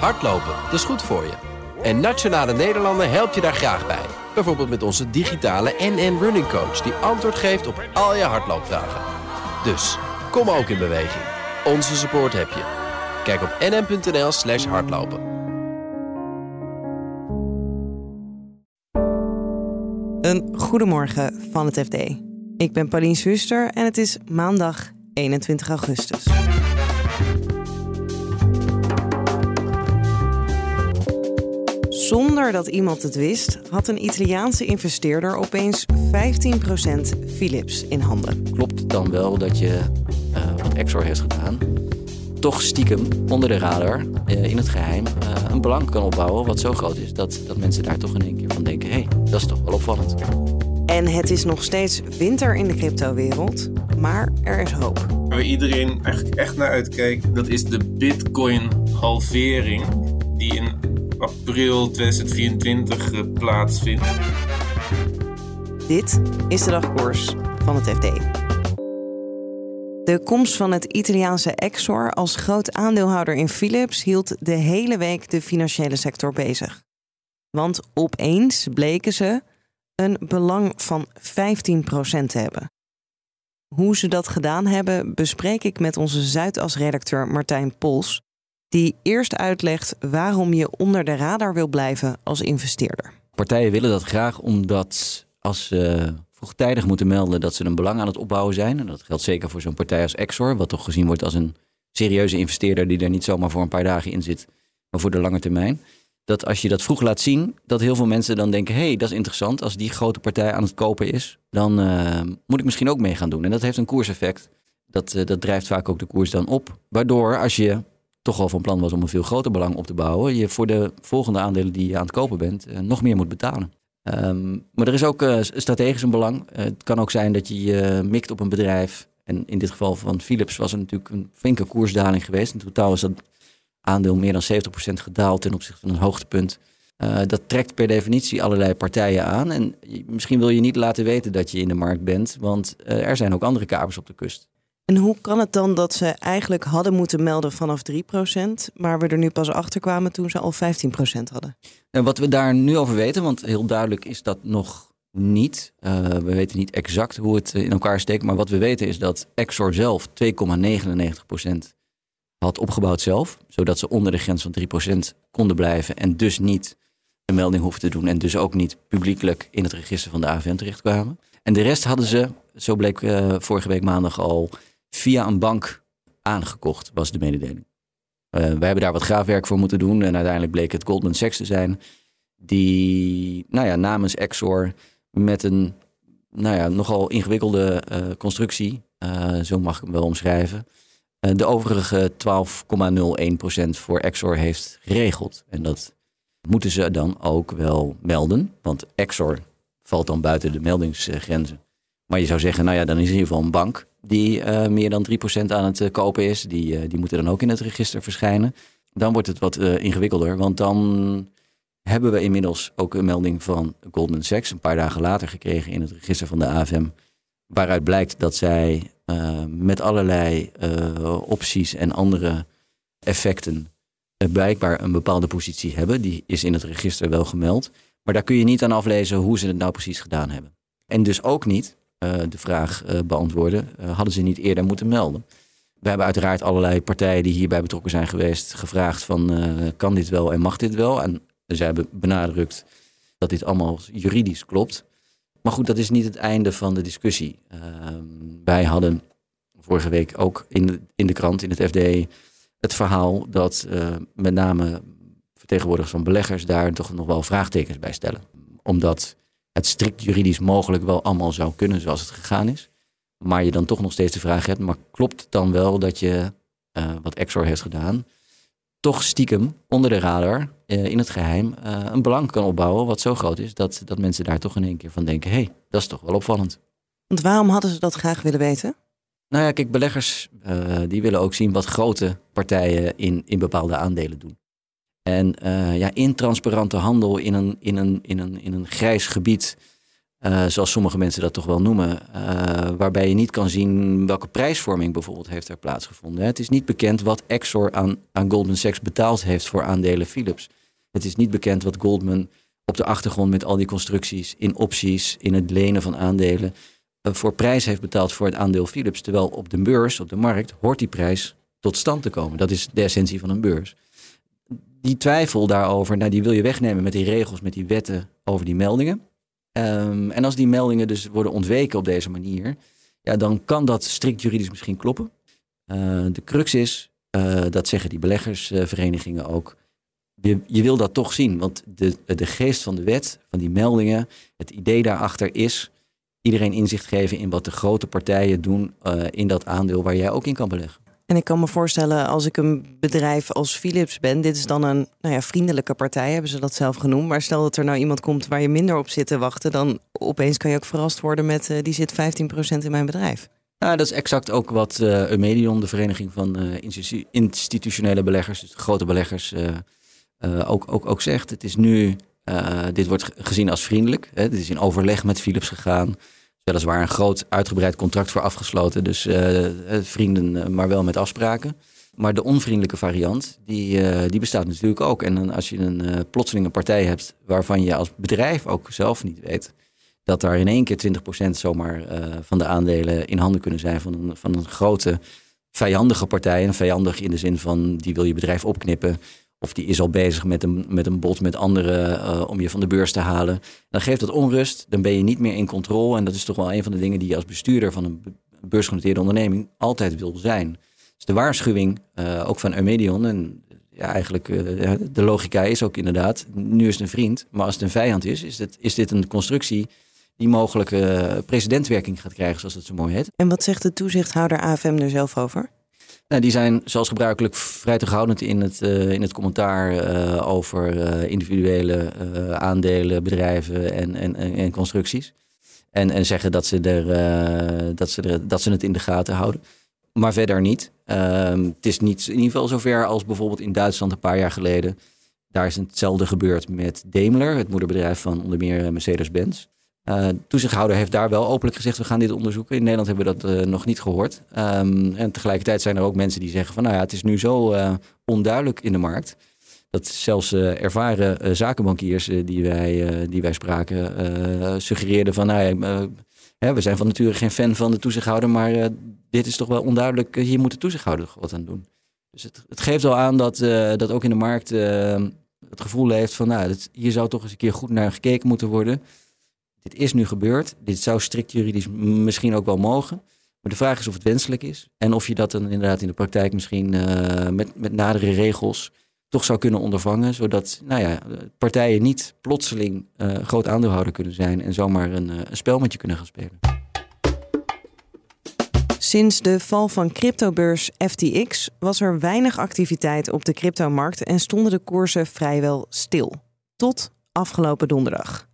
Hardlopen, dat is goed voor je. En Nationale Nederlanden helpt je daar graag bij. Bijvoorbeeld met onze digitale NN Running Coach... die antwoord geeft op al je hardloopvragen. Dus, kom ook in beweging. Onze support heb je. Kijk op nn.nl slash hardlopen. Een goedemorgen van het FD. Ik ben Pauline Schuster en het is maandag 21 augustus. Zonder dat iemand het wist, had een Italiaanse investeerder opeens 15% Philips in handen. Klopt het dan wel dat je uh, wat Exor heeft gedaan, toch stiekem onder de radar uh, in het geheim uh, een belang kan opbouwen wat zo groot is dat, dat mensen daar toch in één keer van denken: hé, hey, dat is toch wel opvallend. En het is nog steeds winter in de cryptowereld, maar er is hoop. Waar iedereen eigenlijk echt naar uitkijkt, dat is de Bitcoin-halvering april 2024 uh, plaatsvindt. Dit is de dagkoers van het FD. De komst van het Italiaanse Exor als groot aandeelhouder in Philips hield de hele week de financiële sector bezig. Want opeens bleken ze een belang van 15% te hebben. Hoe ze dat gedaan hebben, bespreek ik met onze Zuidas-redacteur Martijn Pols, die eerst uitlegt waarom je onder de radar wil blijven als investeerder. Partijen willen dat graag omdat als ze vroegtijdig moeten melden dat ze een belang aan het opbouwen zijn, en dat geldt zeker voor zo'n partij als Exor, wat toch gezien wordt als een serieuze investeerder die er niet zomaar voor een paar dagen in zit, maar voor de lange termijn dat als je dat vroeg laat zien, dat heel veel mensen dan denken: hé, hey, dat is interessant. Als die grote partij aan het kopen is, dan uh, moet ik misschien ook mee gaan doen. En dat heeft een koerseffect. Dat, uh, dat drijft vaak ook de koers dan op. Waardoor als je toch al van plan was om een veel groter belang op te bouwen, je voor de volgende aandelen die je aan het kopen bent, uh, nog meer moet betalen. Um, maar er is ook strategisch een belang. het kan ook zijn dat je je mikt op een bedrijf. En in dit geval van Philips was er natuurlijk een flinke koersdaling geweest. In totaal is dat aandeel meer dan 70% gedaald ten opzichte van een hoogtepunt. Dat trekt per definitie allerlei partijen aan. En misschien wil je niet laten weten dat je in de markt bent, want er zijn ook andere kapers op de kust. En hoe kan het dan dat ze eigenlijk hadden moeten melden vanaf 3%, maar we er nu pas achter kwamen toen ze al 15% hadden? En wat we daar nu over weten, want heel duidelijk is dat nog niet. Uh, we weten niet exact hoe het in elkaar steekt, maar wat we weten is dat Exor zelf 2,99% had opgebouwd zelf. Zodat ze onder de grens van 3% konden blijven en dus niet een melding hoefden te doen. En dus ook niet publiekelijk in het register van de AFM terechtkwamen. En de rest hadden ze, zo bleek uh, vorige week maandag al, via een bank aangekocht, was de mededeling. Uh, wij hebben daar wat graafwerk voor moeten doen. En uiteindelijk bleek het Goldman Sachs te zijn. Die nou ja, namens Exor met een nou ja, nogal ingewikkelde uh, constructie, zo mag ik hem wel omschrijven, eh, de overige 12,01% voor Exor heeft geregeld. En dat moeten ze dan ook wel melden. Want Exor valt dan buiten de meldingsgrenzen. Maar je zou zeggen, nou ja, dan is in ieder geval een bank die uh, meer dan 3% aan het uh, kopen is. Die, uh, die moeten dan ook in het register verschijnen. Dan wordt het wat ingewikkelder, want dan hebben we inmiddels ook een melding van Goldman Sachs een paar dagen later gekregen in het register van de AFM. Waaruit blijkt dat zij met allerlei opties en andere effecten blijkbaar een bepaalde positie hebben. Die is in het register wel gemeld. Maar daar kun je niet aan aflezen hoe ze het nou precies gedaan hebben. En dus ook niet de vraag beantwoorden, hadden ze niet eerder moeten melden. We hebben uiteraard allerlei partijen die hierbij betrokken zijn geweest gevraagd van kan dit wel en mag dit wel? En zij hebben benadrukt dat dit allemaal juridisch klopt. Maar goed, dat is niet het einde van de discussie. Uh, wij hadden vorige week ook in de, in de krant, in het FD, het verhaal dat met name vertegenwoordigers van beleggers daar toch nog wel vraagtekens bij stellen. Omdat het strikt juridisch mogelijk wel allemaal zou kunnen zoals het gegaan is. Maar je dan toch nog steeds de vraag hebt, maar klopt het dan wel dat je, uh, wat Exor heeft gedaan, toch stiekem onder de radar uh, in het geheim uh, een belang kan opbouwen wat zo groot is dat, dat mensen daar toch in één keer van denken, hé, hey, dat is toch wel opvallend. Want waarom hadden ze dat graag willen weten? Nou ja, kijk, beleggers die willen ook zien wat grote partijen in, in bepaalde aandelen doen. En ja, intransparante handel in een, in een, in een, in een grijs gebied uh, zoals sommige mensen dat toch wel noemen, uh, waarbij je niet kan zien welke prijsvorming bijvoorbeeld heeft er plaatsgevonden. Het is niet bekend wat Exor aan, aan Goldman Sachs betaald heeft voor aandelen Philips. Het is niet bekend wat Goldman op de achtergrond met al die constructies, in opties, in het lenen van aandelen, uh, voor prijs heeft betaald voor het aandeel Philips. Terwijl op de beurs, op de markt, hoort die prijs tot stand te komen. Dat is de essentie van een beurs. Die twijfel daarover, nou, die wil je wegnemen met die regels, met die wetten over die meldingen. Um, en als die meldingen dus worden ontweken op deze manier, ja, dan kan dat strikt juridisch misschien kloppen. Uh, de crux is, uh, dat zeggen die beleggersverenigingen ook, je, je, wil dat toch zien. Want de, de geest van de wet, van die meldingen, het idee daarachter is iedereen inzicht geven in wat de grote partijen doen uh, in dat aandeel waar jij ook in kan beleggen. En ik kan me voorstellen, als ik een bedrijf als Philips ben, dit is dan een nou ja, vriendelijke partij, hebben ze dat zelf genoemd. Maar stel dat er nou iemand komt waar je minder op zit te wachten, dan opeens kan je ook verrast worden met uh, die zit 15% in mijn bedrijf. Nou, dat is exact ook wat uh, Eumedion, de vereniging van institu institutionele beleggers, dus grote beleggers, ook, ook, ook zegt. Het is nu, dit wordt gezien als vriendelijk. Hè. Dit is in overleg met Philips gegaan weliswaar een groot uitgebreid contract voor afgesloten. Dus uh, vrienden, maar wel met afspraken. Maar de onvriendelijke variant, die, die bestaat natuurlijk ook. En als je een uh, plotselinge partij hebt waarvan je als bedrijf ook zelf niet weet... dat daar in één keer 20% zomaar van de aandelen in handen kunnen zijn van een, van een grote vijandige partij. En vijandig in de zin van die wil je bedrijf opknippen... Of die is al bezig met een, met een bod met anderen uh, om je van de beurs te halen. Dan geeft dat onrust. Dan ben je niet meer in controle. En dat is toch wel een van de dingen die je als bestuurder van een beursgenoteerde onderneming altijd wil zijn. Dus de waarschuwing, uh, ook van Eumedion. En ja, eigenlijk uh, de logica is ook inderdaad, nu is het een vriend. Maar als het een vijand is, is, het, is dit een constructie die mogelijk presidentwerking gaat krijgen, zoals dat zo mooi heet. En wat zegt de toezichthouder AFM er zelf over? Nou, die zijn zoals gebruikelijk vrij terughoudend in het, uh, in het commentaar uh, over uh, individuele aandelen, bedrijven en, en, en constructies. En, en zeggen dat ze, er, dat, ze er, dat ze het in de gaten houden. Maar verder niet. Ehm, het is niet in ieder geval zover als bijvoorbeeld in Duitsland een paar jaar geleden. Daar is hetzelfde gebeurd met Daimler, het moederbedrijf van onder meer Mercedes-Benz. Uh, toezichthouder heeft daar wel openlijk gezegd: we gaan dit onderzoeken. In Nederland hebben we dat uh, nog niet gehoord. Um, en tegelijkertijd zijn er ook mensen die zeggen: van nou ja, het is nu zo uh, onduidelijk in de markt. Dat zelfs ervaren zakenbankiers die, wij, die wij spraken suggereerden: van nou ja, hè, we zijn van nature geen fan van de toezichthouder, maar dit is toch wel onduidelijk. hier moet de toezichthouder wat aan doen. Dus het, het geeft wel aan dat, dat ook in de markt het gevoel heeft: van nou, hier zou toch eens een keer goed naar gekeken moeten worden. Dit is nu gebeurd. Dit zou strikt juridisch misschien ook wel mogen. Maar de vraag is of het wenselijk is. En of je dat dan inderdaad in de praktijk misschien uh, met, met nadere regels toch zou kunnen ondervangen. Zodat nou ja, partijen niet plotseling uh, groot aandeelhouder kunnen zijn en zomaar een, uh, een spel met je kunnen gaan spelen. Sinds de val van cryptobeurs FTX was er weinig activiteit op de cryptomarkt en stonden de koersen vrijwel stil. Tot afgelopen donderdag.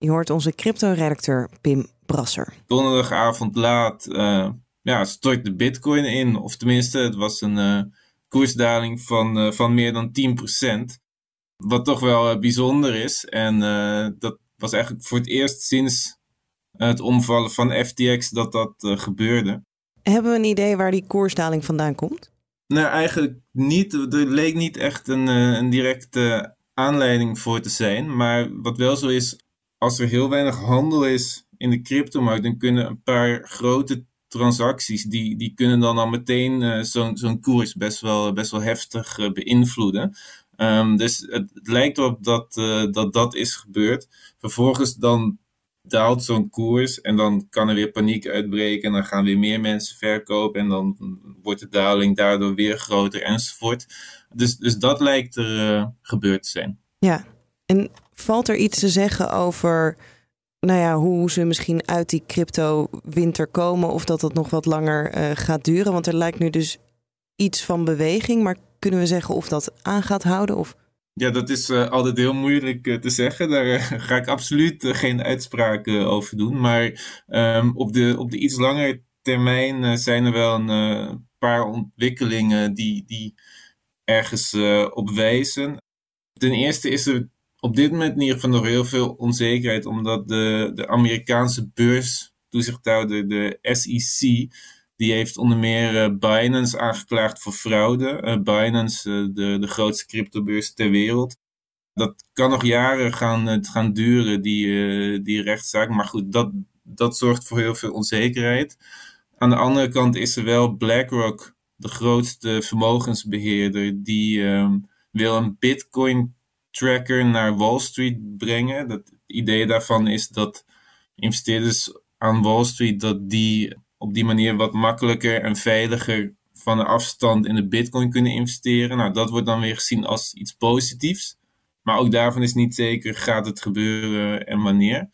Je hoort onze crypto-redacteur Pim Brasser. Donderdagavond laat uh, ja, stort de bitcoin in. Of tenminste, het was een uh, koersdaling van, uh, van meer dan 10%. Wat toch wel bijzonder is. En dat was eigenlijk voor het eerst sinds het omvallen van FTX dat dat gebeurde. Hebben we een idee waar die koersdaling vandaan komt? Nou, eigenlijk niet. Er leek niet echt een, een directe aanleiding voor te zijn. Maar wat wel zo is, als er heel weinig handel is in de cryptomarkt, dan kunnen een paar grote transacties, die, die kunnen dan al meteen uh, zo'n zo'n koers best wel, best wel heftig uh, beïnvloeden. Um, dus het, het, lijkt erop dat, uh, dat dat is gebeurd. Vervolgens dan daalt zo'n koers en dan kan er weer paniek uitbreken en dan gaan weer meer mensen verkopen en dan wordt de daling daardoor weer groter enzovoort. Dus, dus dat lijkt er gebeurd te zijn. Ja, en Valt er iets te zeggen over nou ja, hoe ze misschien uit die crypto-winter komen of dat het nog wat langer uh, gaat duren? Want er lijkt nu dus iets van beweging, maar kunnen we zeggen of dat aan gaat houden? Of... Ja, dat is uh, altijd heel moeilijk uh, te zeggen. Daar ga ik absoluut geen uitspraken over doen. Maar um, op, de, op de iets langere termijn zijn er wel een paar ontwikkelingen die, die ergens op wijzen. Ten eerste is er op dit moment in ieder geval nog heel veel onzekerheid, omdat de, de Amerikaanse beurstoezichthouder, de SEC, die heeft onder meer uh, Binance aangeklaagd voor fraude. Uh, Binance, uh, de, de grootste cryptobeurs ter wereld. Dat kan nog jaren gaan, gaan duren, die, die rechtszaak. Maar goed, dat, dat zorgt voor heel veel onzekerheid. Aan de andere kant is er wel BlackRock, de grootste vermogensbeheerder, die ehm, wil een Bitcoin tracker naar Wall Street brengen. Dat, het idee daarvan is dat investeerders aan Wall Street dat die op die manier wat makkelijker en veiliger van een afstand in de Bitcoin kunnen investeren. Nou, dat wordt dan weer gezien als iets positiefs. Maar ook daarvan is niet zeker gaat het gebeuren en wanneer.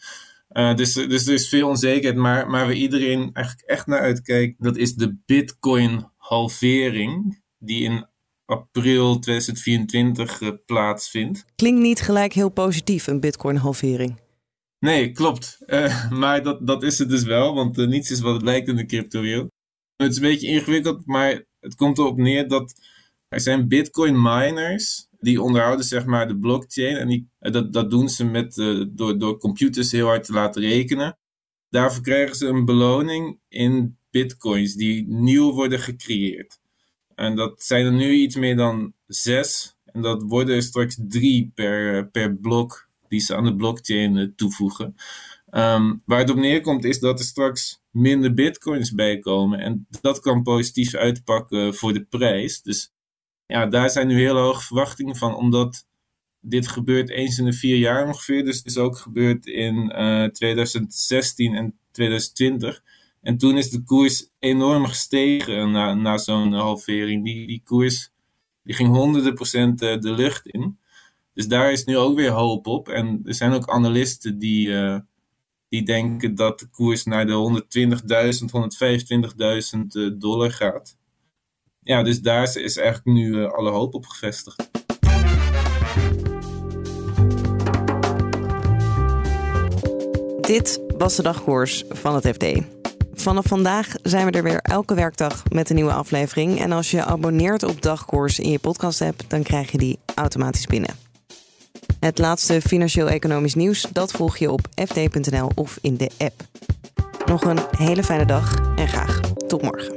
Uh, dus, dus er is veel onzekerheid, maar, maar waar iedereen eigenlijk echt naar uitkijkt, dat is de Bitcoin halvering, die in april 2024 uh, plaatsvindt. Klinkt niet gelijk heel positief, een Bitcoin-halvering. Nee, klopt. Uh, maar dat, dat is het dus wel, want uh, niets is wat het lijkt in de cryptowereld. Het is een beetje ingewikkeld, maar het komt erop neer dat er zijn Bitcoin miners die onderhouden zeg maar de blockchain en die, dat, dat doen ze met, door, door computers heel hard te laten rekenen. Daarvoor krijgen ze een beloning in bitcoins die nieuw worden gecreëerd. En dat zijn er nu iets meer dan zes. En dat worden er straks drie per, per blok die ze aan de blockchain eh, toevoegen. Um, waar het op neerkomt is dat er straks minder bitcoins bij komen. En dat kan positief uitpakken voor de prijs. Dus ja, daar zijn nu heel hoge verwachtingen van, omdat dit gebeurt eens in de vier jaar ongeveer. Dus het is ook gebeurd in uh, eh, 2016 en 2020. En toen is de koers enorm gestegen na, na zo'n halvering. Die, die koers die ging honderden procent eh, de lucht in. Dus daar is nu ook weer hoop op. En er zijn ook analisten die, uh, die denken dat de koers naar de 120.000, 125.000 uh, dollar gaat. Ja, dus daar is eigenlijk nu alle hoop op gevestigd. Dit was de dagkoers van het FD. Vanaf vandaag zijn we er weer elke werkdag met een nieuwe aflevering. En als je abonneert op Dagkoers in je podcast-app, dan krijg je die automatisch binnen. Het laatste financieel-economisch nieuws, dat volg je op fd.nl of in de app. Nog een hele fijne dag en graag tot morgen.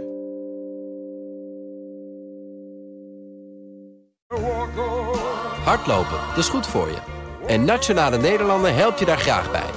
Hardlopen, dat is goed voor je. En Nationale Nederlanden helpt je daar graag bij.